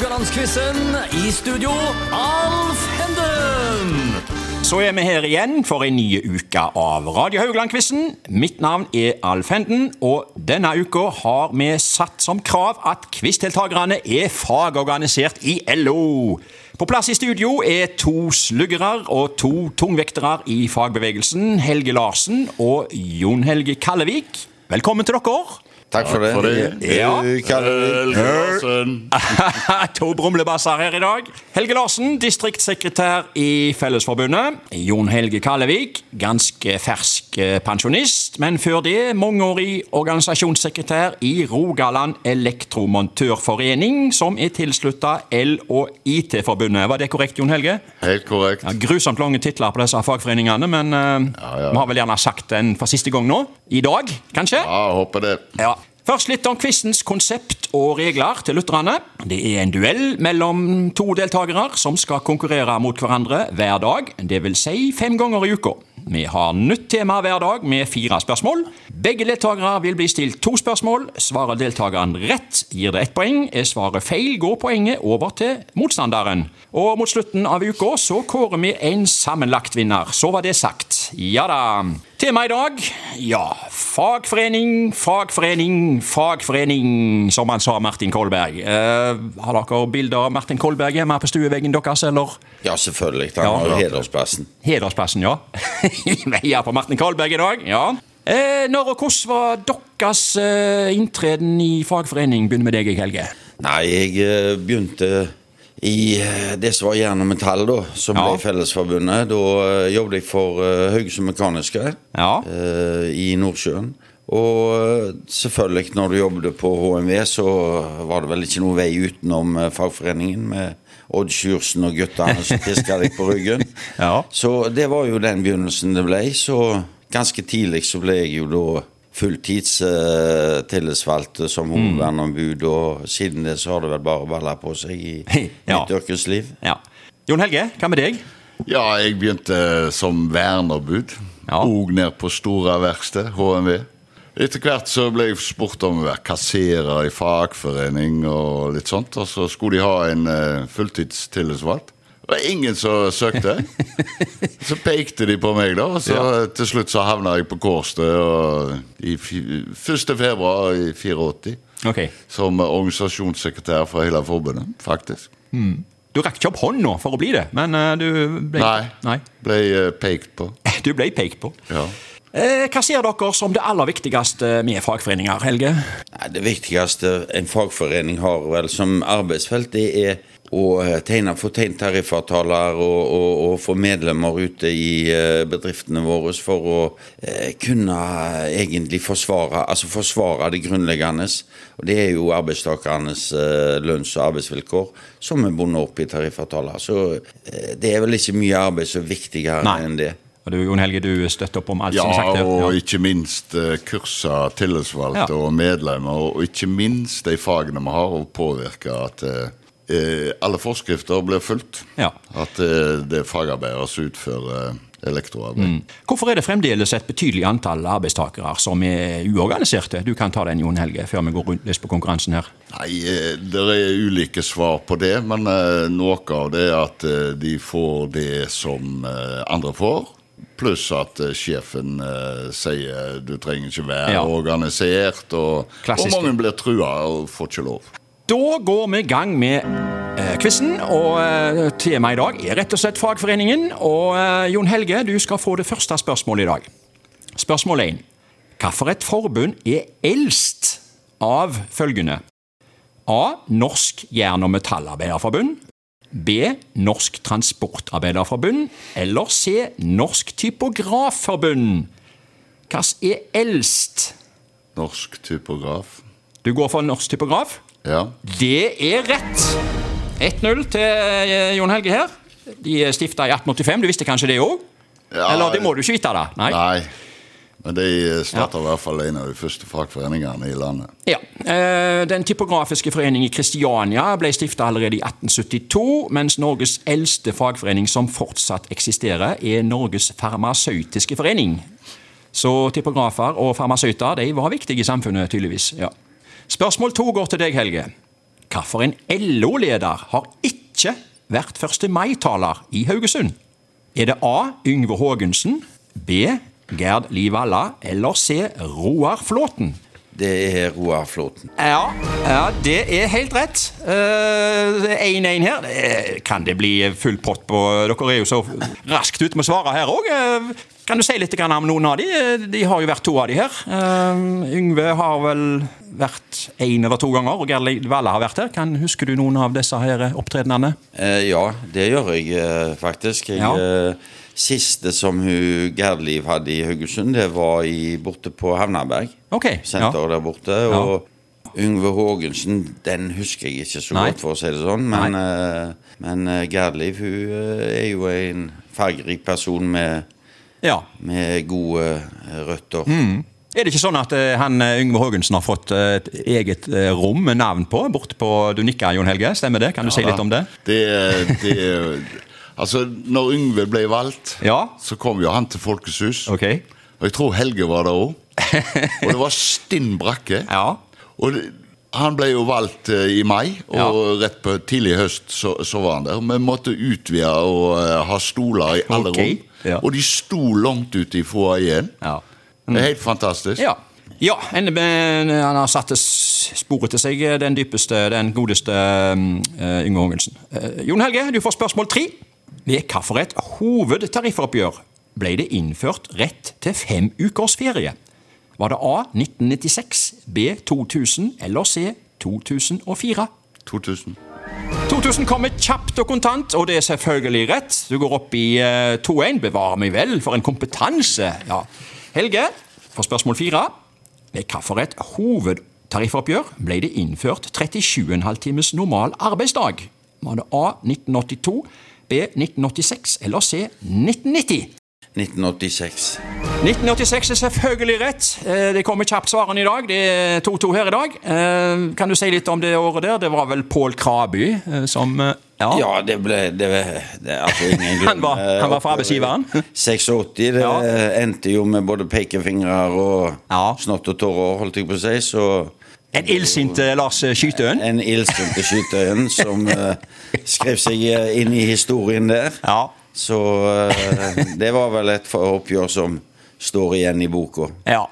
Haugalandsquizen. I studio, Alf Henden. Så er vi her igjen for en ny uke av Radio Haugland-quizen. Mitt navn er Alf Henden, og denne uka har vi satt som krav at quizdeltakerne er fagorganisert i LO. På plass i studio er to sluggere og to tungvektere i fagbevegelsen, Helge Larsen og Jon Helge Kallevik. Velkommen til dere. Takk for det. Ja. To brumlebasser her i dag. Helge Larsen, distriktssekretær i Fellesforbundet. Jon Helge Kallevik, ganske fersk eh, pensjonist, men før det mangeårig organisasjonssekretær i Rogaland Elektromontørforening, som er tilslutta El- og IT-forbundet. Var det korrekt, Jon Helge? Helt korrekt. Ja, grusomt lange titler på disse fagforeningene, men eh, ja. vi har vel gjerne sagt den for siste gang nå. I dag, kanskje? Ja, håper det. Ja. Først litt om quizens konsept og regler til lytterne. Det er en duell mellom to deltakere som skal konkurrere mot hverandre hver dag, vil si fem ganger i uka. Vi har nytt tema hver dag med fire spørsmål. Begge deltakere vil bli stilt to spørsmål. Svarer deltakeren rett, gir det ett poeng. Er svaret feil, går poenget over til motstanderen. Og mot slutten av uka så kårer vi en sammenlagt vinner. Så var det sagt. Ja da. Tema i dag? Ja, fagforening, fagforening, fagforening, som han sa Martin Kolberg. Eh, har dere bilder av Martin Kolberg hjemme på stueveggen deres, eller? Ja, selvfølgelig. Han har ja. hedersplassen. Hedersplassen, ja. Heier på Martin Kolberg i dag, ja. Eh, når og hvordan var deres eh, inntreden i fagforening? Begynner med deg, Helge. Nei, jeg eh, begynte i eh, det som var Jern og Metall, da, som Ja. ble Fellesforbundet. Da eh, jobbet jeg for uh, Haugesund Mekaniske Ja. uh, i Nordsjøen. Og eh, selvfølgelig, når du jobbet på HMV, så var det vel ikke noe vei utenom eh, fagforeningen med Odd Sjursen og guttene som piska deg på ryggen. Ja. Så det var jo den begynnelsen det ble. Så ganske tidlig så ble jeg jo da fulltids uh, tillitsvalgt som Mm. hovedverneombud, og siden det så har det vel bare balla på seg i Ja. mitt yrkesliv. ja. Jon Helge, hva med deg? Ja, jeg begynte som vernerbud. Ja. Og ned på Stora verksted, HMV. Etter hvert så ble jeg spurt om å være kasserer i fagforening og litt sånt. Og så skulle de ha en uh, fulltidstillitsvalgt. Det var ingen som søkte. Så pekte de på meg, da. Og så til slutt så havna jeg på Kårstø i 1. februar i 84. Ok. Som organisasjonssekretær for hele forbundet, faktisk. Du rakk ikke opp hånda for å bli det, men eh, du ble Nei. Nei. Ble eh, pekt på. Du ble pekt på. Ja. Eh, hva ser dere som det aller viktigste med fagforeninger, Helge? Det viktigste en fagforening har vel som arbeidsfelt, det er å eh, tegne, få tegnet tariffavtaler og, og, og få medlemmer ute i eh, bedriftene våre for å eh, kunne egentlig forsvare, altså forsvare det grunnleggende. Og det er jo arbeidstakernes eh, lønns- og arbeidsvilkår som er bundet opp i tariffavtaler. Så eh, det er vel ikke mye arbeid som er viktigere Nei. enn det. Og du, Jon Helge, du støtter opp om alt Ja, som sagt her? og ikke minst eh, kurser tillitsvalgte Ja. og medlemmer, og ikke minst de fagene vi har, og påvirke at eh, eh, alle forskrifter blir fulgt. Ja. At eh, det er fagarbeidere som utfører elektroarbeid. elektroarbeid. Hvorfor er det fremdeles et betydelig antall arbeidstakere som er uorganiserte? Du kan ta den, Jon Helge, før vi går rundt litt på konkurransen her. Nei, eh, det er ulike svar på det, men eh, noe av det er at eh, de får det som eh, andre får. Pluss at eh, sjefen uh, sier du trenger ikke være Ja. organisert, og, og mange blir trua og får ikke lov. Da går vi i gang med eh, quizen, og eh, temaet i dag er rett og slett fagforeningen. Og eh, Jon Helge, du skal få det første spørsmålet i dag. Spørsmål 1. Hvilket forbund er eldst av følgende? A. Norsk jern- og metallarbeiderforbund. B. Norsk transportarbeiderforbund. Eller C. Norsk typografforbund. Hva er eldst? Norsk typograf. Du går for norsk typograf? Ja. Det er rett! 1-0 til eh, Jon Helge her. De er stifta i 1885. Du visste kanskje det òg? Ja, Eller det må du ikke vite, da? Nei. Nei. Men de starta i hvert fall en av de første fagforeningene i landet. Ja. Eh, Den typografiske forening i Kristiania ble stifta allerede i 1872, mens Norges eldste fagforening som fortsatt eksisterer, er Norges farmasøytiske forening. Så typografer og farmasøyter de var viktige i samfunnet, tydeligvis. Ja. Spørsmål to går til deg, Helge. Hvilken LO-leder har ikke vært 1. mai-taler i Haugesund? Er det A. Yngve Haagensen, B. Gerd Livalla eller C. Roar Flåten? Det er Roar Flåten. Ja, ja, det er helt rett. 1-1 her. Kan det bli full pott på Dere er jo så raskt ute med å svare her òg. Kan du si litt om noen av de? De har jo vært to av de her. Uh, Yngve har vel vært én eller to ganger, og Gerd Liv har vært her. Kan, husker du noen av disse her opptredenene? Eh, ja, det gjør jeg eh, faktisk. Jeg, Ja. Siste som hun Gerdliv hadde i Haugesund, det var i, borte på Havnaberg. Ok, ja. Senter der borte. Og Yngve Haagensen, den husker jeg ikke så Nei. godt, for å si det sånn. Men, uh, men eh, Gerdliv hun eh, er jo en fargerik person med, ja. med gode røtter. Mm. Er det ikke sånn at han Yngve Haagensen har fått et eget rom med navn på, borte på Du nikker, Jon Helge? Stemmer det? Kan du si litt om det? Det, det Altså, når Yngve ble valgt, Ja. så kom jo han til Folkets hus. Okay. Og jeg tror Helge var der òg. Og det var stinn brakke. Ja. Og det, han ble jo valgt eh, i mai, og rett på tidlig høst så, så var han der. Vi måtte utvide og uh, ha stoler i alle okay. rom. ja. Og de sto langt ute i foajeen. ja. Det er helt fantastisk. Ja. ja med, han har satt sporet til seg, eh, den dypeste, den godeste uh, Yngve Ungelsen. Uh, Jon Helge, du får spørsmål tre. Ved hvilket hovedtariffoppgjør ble det innført rett til fem ukers ferie? Var det A 1996, B 2000 eller C 2004? 2000. 2000 kommer kjapt og kontant, og det er selvfølgelig rett. Du går opp i eh, 2-1. Bevar meg vel, for en kompetanse. Ja. Helge, for spørsmål fire. Ved hvilket hovedtariffoppgjør ble det innført 37,5 times normal arbeidsdag? Var det A 1982, B 1986 eller C 1990? 1986. 1986 er selvfølgelig rett. Eh, Det kommer kjapt svarene i dag. Det er 2-2 her i dag. Eh, Kan du si litt om det året der? Det var vel Pål Kraby eh, som Ja. Ja, det ble det, det altså ingen grunn. Han var- han var fra arbeidsgiveren? 86. Det Ja. endte jo med både pekefingre og Ja. snott og tårer, holdt jeg på å si. Så En illsint eh, Lars Skytøen. en illsinte skytøyen som uh, skrev seg eh, inn i historien der. Ja. Så uh, det var vel et oppgjør som står igjen i boka. ja.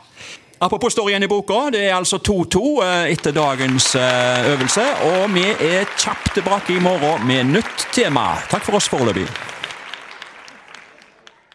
Apropos står igjen i boka, det er altså 2-2 uh, etter dagens øvelse. Og vi er kjapt tilbake i morgen med nytt tema. Takk for oss foreløpig.